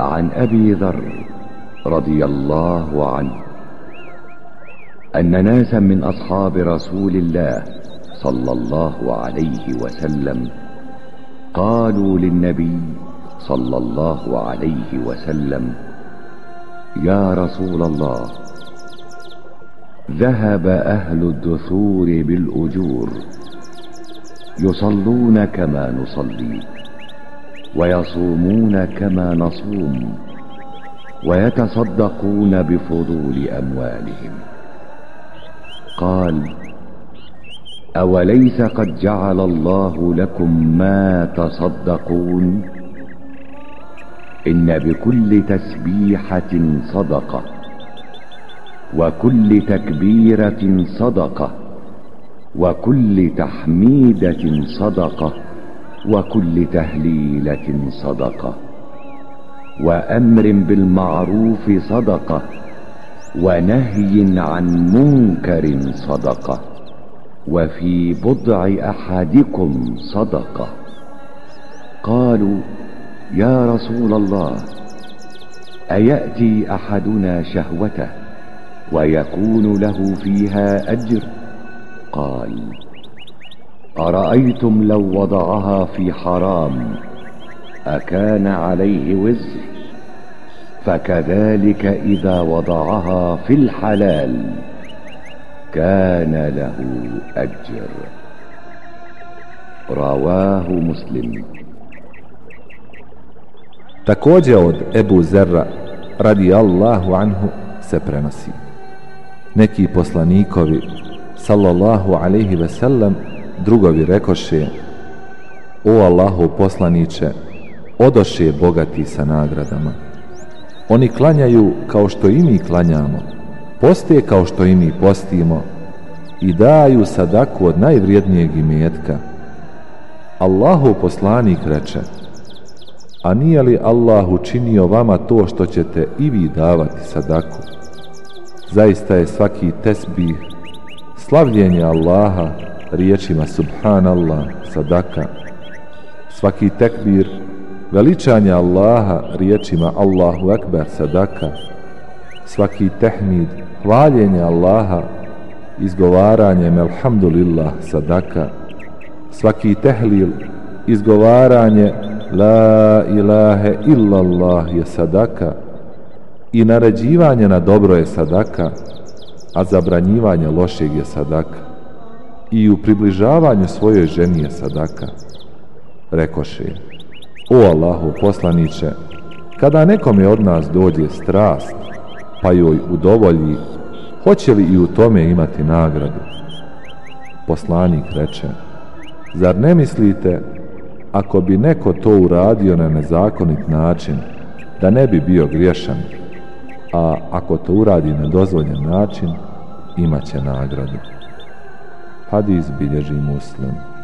عن أبي ذر رضي الله عنه أن ناسا من أصحاب رسول الله صلى الله عليه وسلم قالوا للنبي صلى الله عليه وسلم يا رسول الله ذهب أهل الدثور بالأجور يصلون كما نصلي. ويصومون كما نصوم ويتصدقون بفضول أموالهم. قال أوليس قد جعل الله لكم ما تصدقون؟ إن بكل تسبيحة صدقة وكل تكبيرة صدقة وكل تحميدة صدقة وكل تهليلة صدقة وأمر بالمعروف صدقة ونهي عن منكر صدقة وفي بضع أحدكم صدقة. قالوا يا رسول الله أيأتي أحدنا شهوته ويكون له فيها أجر؟ قال ارايتم لو وضعها في حرام اكان عليه وزر فكذلك اذا وضعها في الحلال كان له اجر رواه مسلم Također od Ebu Zerra radi Allahu anhu se prenosi. Neki poslanikovi sallallahu alaihi ve sellem drugovi rekoše O Allahu poslaniće odoše bogati sa nagradama. Oni klanjaju kao što i mi klanjamo, poste kao što i mi postimo i daju sadaku od najvrijednijeg imetka. Allahu poslanik reče, a nije li Allah učinio vama to što ćete i vi davati sadaku? Zaista je svaki tesbih, slavljenje Allaha riječima Subhanallah, sadaka, svaki tekbir, veličanje Allaha riječima Allahu Ekber, sadaka, svaki tehmid, hvaljenje Allaha izgovaranjem Alhamdulillah, sadaka, svaki tehlil, izgovaranje La ilahe illallah je sadaka. I naređivanje na dobro je sadaka, a zabranjivanje lošeg je sadaka i u približavanju svojoj ženi je sadaka. Rekoše, o Allahu poslaniće, kada nekome od nas dođe strast, pa joj udovolji, hoće li i u tome imati nagradu? Poslanik reče, zar ne mislite ako bi neko to uradio na nezakonit način, da ne bi bio griješan, a ako to uradi na dozvoljen način, imaće nagradu. Hadis bilježi muslim.